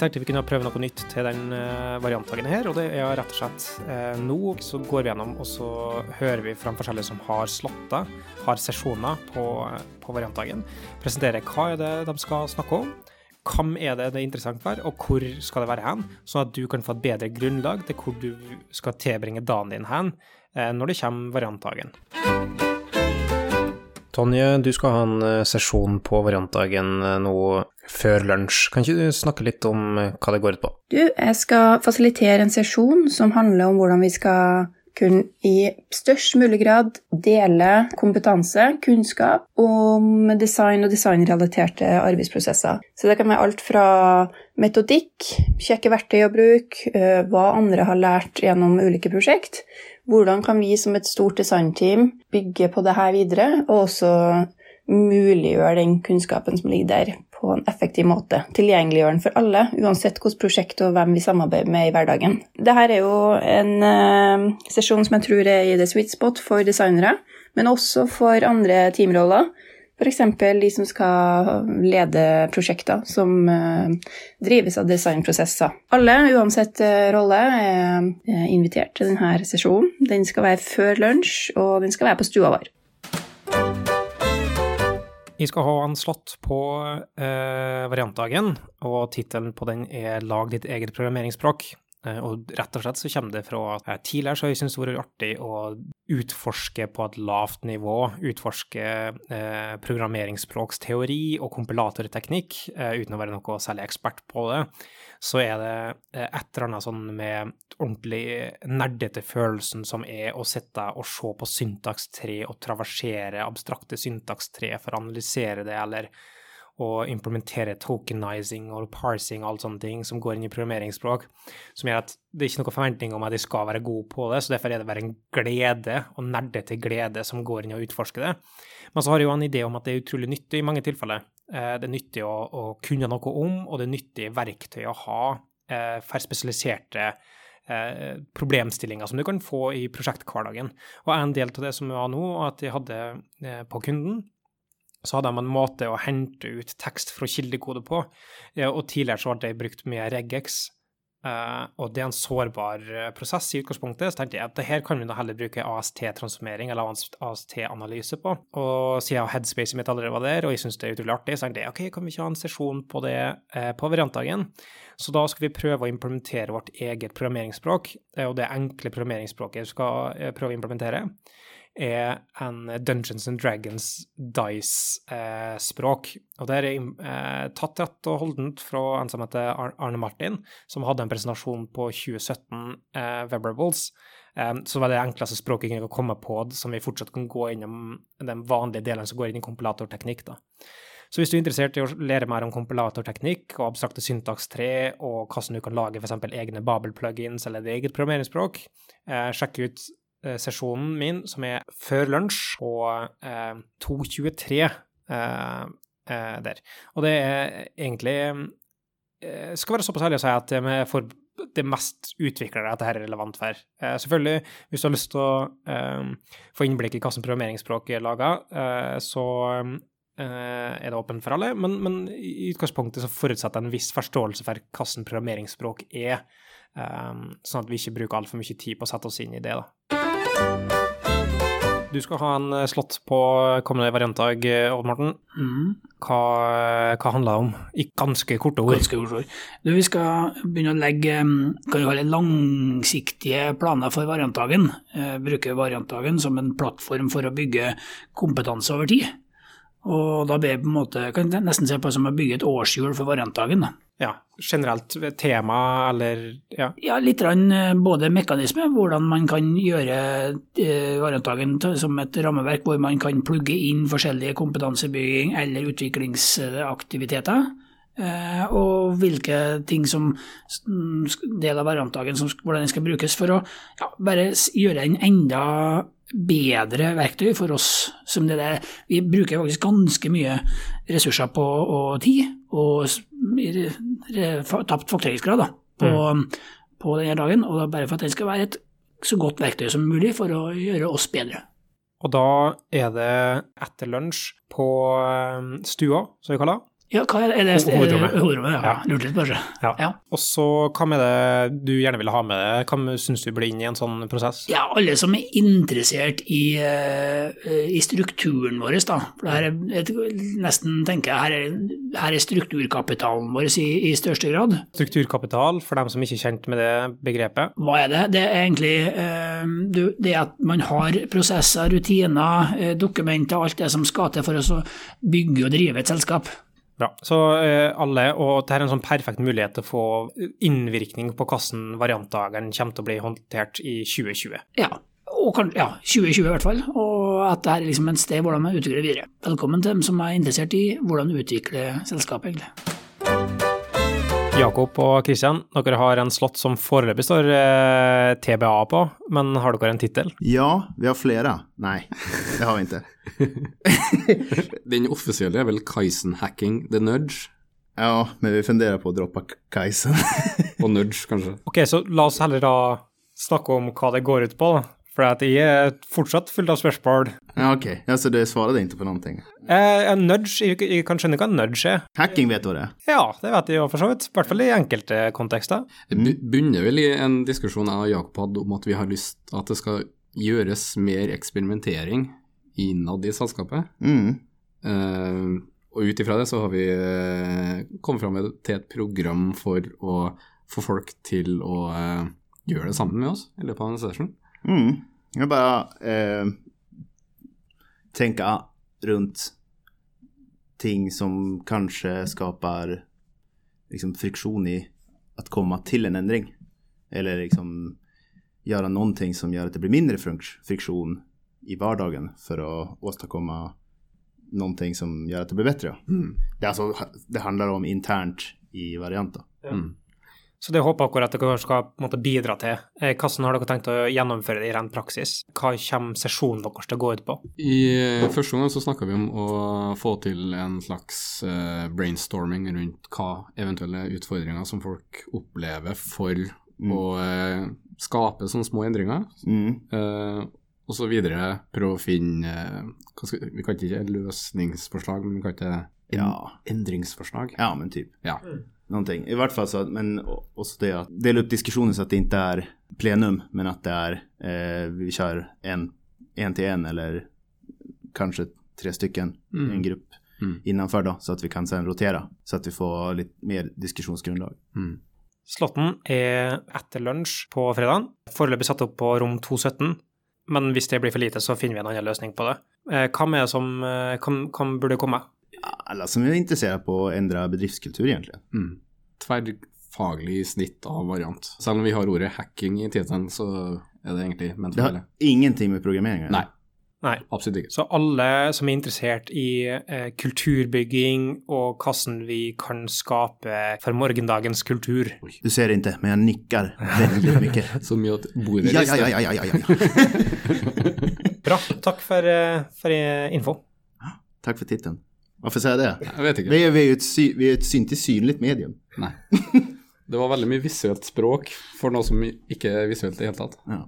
tenkte vi kunne prøve noe nytt til den uh, variantdagen her, og det er rett og slett uh, nå så går vi gjennom og så hører vi fra forskjellige som har slåtter, har sesjoner på, på variantdagen. Presenterer hva er det de skal snakke om, hvem er det det er interessant for, og hvor skal det være hen, sånn at du kan få et bedre grunnlag til hvor du skal tilbringe dagen din hen når det kommer variantdagen. Tonje, du skal ha en eh, sesjon på variantdagen eh, nå før lunsj. Kan ikke du snakke litt om eh, hva det går ut på? Du, jeg skal fasilitere en sesjon som handler om hvordan vi skal kunne i størst mulig grad dele kompetanse, kunnskap om design og designrelaterte arbeidsprosesser. Så det kan være alt fra metodikk, kjekke verktøy å bruke, hva andre har lært gjennom ulike prosjekt, hvordan kan vi som et stort designteam bygge på det her videre, og også muliggjøre den kunnskapen som ligger der, en effektiv måte. Tilgjengeliggjøre den for alle, uansett hvilket prosjekt og hvem vi samarbeider med i hverdagen. Dette er jo en uh, sesjon som jeg tror er i the sweet spot for designere, men også for andre teamroller. F.eks. de som skal lede prosjekter som uh, drives av designprosesser. Alle, uansett uh, rolle, er invitert til denne sesjonen. Den skal være før lunsj, og den skal være på stua vår. Vi skal ha en slått på eh, variantdagen, og tittelen på den er 'Lag ditt eget programmeringsspråk'. Eh, og rett og slett så kommer det fra at eh, tidligere så har jeg syntes det har vært artig å utforske på et lavt nivå, utforske eh, programmeringsspråksteori og kompilatorteknikk, eh, uten å være noe særlig ekspert på det. Så er det eh, et eller annet sånn med ordentlig nerdete følelsen som er å sitte og se på syntakstre og traversere abstrakte syntakstre for å analysere det, eller og implementere tokenizing og parsing og alt sånne ting som går inn i programmeringsspråk, som gjør at det er ikke noe forventning om at de skal være gode på det, så derfor er det bare en glede, og nerdete glede, som går inn og utforsker det. Men så har jeg jo en idé om at det er utrolig nyttig i mange tilfeller. Eh, det er nyttig å, å kunne noe om, og det er nyttig verktøy å ha eh, for spesialiserte eh, problemstillinger som du kan få i prosjekthverdagen. Og en del av det som var nå, at jeg hadde på kunden, så hadde de en måte å hente ut tekst fra kildekode på, og tidligere så ble det brukt med regex. Uh, og det er en sårbar uh, prosess i utgangspunktet, så tenkte jeg at det her kan vi da heller bruke AST-transformering eller AST-analyse på. Og siden Headspace mitt allerede var der, og jeg syns det er utrolig artig, så tenkte jeg ok, kan vi ikke ha en sesjon på det uh, på variantdagen? Så da skal vi prøve å implementere vårt eget programmeringsspråk, og det enkle programmeringsspråket vi skal prøve å implementere er en Dungeons and Dragons Dice-språk. og Det er eh, tatt rett og holdent fra en som heter Arne Martin, som hadde en presentasjon på 2017 eh, Webrables. Eh, så var det enkleste språket jeg kunne komme på, som vi fortsatt kan gå innom den vanlige delen som går inn i kompilatorteknikk. da. Så hvis du er interessert i å lære mer om kompilatorteknikk og abstrakte syntakstre, og hvordan du kan lage f.eks. egne Babel-plugins eller et eget programmeringsspråk, eh, sjekk ut sesjonen min, som er før lunsj, og eh, 2.23 eh, eh, der. Og det er egentlig eh, Skal være såpass ærlig å si at det for det mest utviklere dette er relevant for. Eh, selvfølgelig, hvis du har lyst til å eh, få innblikk i hvilket programmeringsspråk er laga, eh, så er det åpent for alle, men, men, i utgangspunktet så forutsetter en viss forståelse for hvilket programmeringsspråk er, sånn at vi ikke bruker altfor mye tid på å sette oss inn i det. da. Du skal ha en eh, slått på kommende variantdag, eh, Odd Morten. Mm. Hva, hva handler det om, i ganske korte ord? Ganske korte ord. Du, vi skal begynne å legge kan kalle langsiktige planer for variantdagen. Eh, bruke variantdagen som en plattform for å bygge kompetanse over tid. Og da blir det på en måte, kan jeg nesten se på som å bygge et årshjul for variantdagen. da ja, generelt tema, eller ja? Ja, litt rann, eh, både mekanisme, hvordan man kan gjøre Varentagen som et rammeverk hvor man kan plugge inn forskjellige kompetansebygging eller utviklingsaktiviteter. Eh, og hvilke ting som del av variantdagen som, hvordan den skal brukes for å ja, bare gjøre den enda bedre verktøy for oss som det der. Vi bruker faktisk ganske mye ressurser på og tid, og tapt faktureringsgrad på, mm. på denne dagen. Og bare for at den skal være et så godt verktøy som mulig for å gjøre oss bedre. Og da er det etter lunsj på um, stua, som vi kaller Ja, hva er det? Det Ho- hovedrommet. Hovedrommet, ja. Ja. Lurte litt kanskje. Ja. Ja. Og så, hva med det du gjerne ville ha med deg? Hva syns du blir inn i en sånn prosess? Ja, alle som er interessert i, eh, i strukturen vår, da. For det her er jeg nesten tenker her er, her er strukturkapitalen vår i, i største grad. Strukturkapital, for dem som ikke er kjent med det begrepet. Hva er det? Det er egentlig eh, du- det at man har prosesser, rutiner, eh, dokumenter, alt det som skal til for å bygge og drive et selskap. Bra. Så eh, alle, og dette er en sånn perfekt mulighet til å få innvirkning på hvordan variantdagen kommer til å bli håndtert i 2020. Ja, kan, ja, 2020 i hvert fall, og at det er liksom et sted hvordan man utvikler videre. Velkommen til dem som er interessert i hvordan utvikle selskapet, egentlig. Jakob og Kristian, dere har en slott som foreløpig står eh, TBA på, men har dere en tittel? Ja, vi har flere. Nei, det har vi ikke. Den offisielle er vel Kaisen Hacking the Nudge, Ja, men vi funderer på å droppe Kajsen. og Nudge kanskje. Ok, så la oss heller da snakke om hva det går ut på, da. For at jeg er fortsatt fullt av spørsmål. ja, ok. Ja, så du deg ikke på någonting. Eh, en nudge, jeg, jeg kan skjønne hva en nudge er. Hacking vet du det? Ja, det vet jeg jo for så vidt. I hvert fall i enkelte kontekster. Det bu- bunner vel i en diskusjon jeg og Jakob hadde om at vi har lyst at det skal gjøres mer eksperimentering innad i selskapet. Mm. Eh, og ut ifra det så har vi eh, kommet fram til et program for å få folk til å eh, gjøre det sammen med oss i løpet av en session. Mm. Jag bara eh, tänka runt ting som kanske skapar liksom, friktion i att komma till en ändring. Eller liksom göra någonting som gör att det blir mindre friktion i vardagen för att åstadkomma någonting som gör att det blir bättre. Mm. Det, är alltså, det handlar om internt i varianten. Mm. Så det håper dere at dere skal på en måte bidra til. Eh, Hvordan har dere tenkt å gjennomføre det i ren praksis? Hva kommer sesjonen deres til å gå ut på? I eh, første gang så snakka vi om å få til en slags eh, brainstorming rundt hva eventuelle utfordringer som folk opplever for å eh, skape sånne små endringer. Mm. Eh, og så videre prøve å finne hva skal, Vi kan ikke løsningsforslag, men vi kan ikke en, Ja. endringsforslag. Ja, men typ. Ja. Någonting. I vart fall så men också det att dela upp diskussionen så att det inte är plenum, men att det är, eh, vi kör en, en till en eller kanske tre stycken i en Mm. grupp Mm. innanför då, så att vi kan sen rotera, så att vi får lite mer diskussionsgrundlag. Mm. Slotten er etter lunsj på fredag. Foreløpig satt opp på rom 217, men hvis det blir for lite, så finner vi en annen løsning på det. Eh, Hva som eh, kan, kan burde komme? Alla som är intresserade på att ändra bedriftskultur egentligen. Mm. Tverrfaglig snitt av variant. Selv om vi har ordet hacking i tittelen, så er det egentlig ment Det har ingenting med programmering å gjøre? Nei, Nei. absolutt ikke. Så alle som er interessert i eh, kulturbygging og hvordan vi kan skape for morgendagens kultur Du ser det ikke, men jeg nikker veldig mye. Så mye at bordet Ja, ja, ja, ja, ja, ja, ja. Bra. Takk for, eh, for eh, info. Takk for titeln. Varför säger jag det? Jeg vet ikke. Vi är, vi är ju ett, sy- vi är ett inte synligt medium. Nei. Det var veldig mye visuelt språk for noe som ikke er visuelt i det hele tatt. Ja.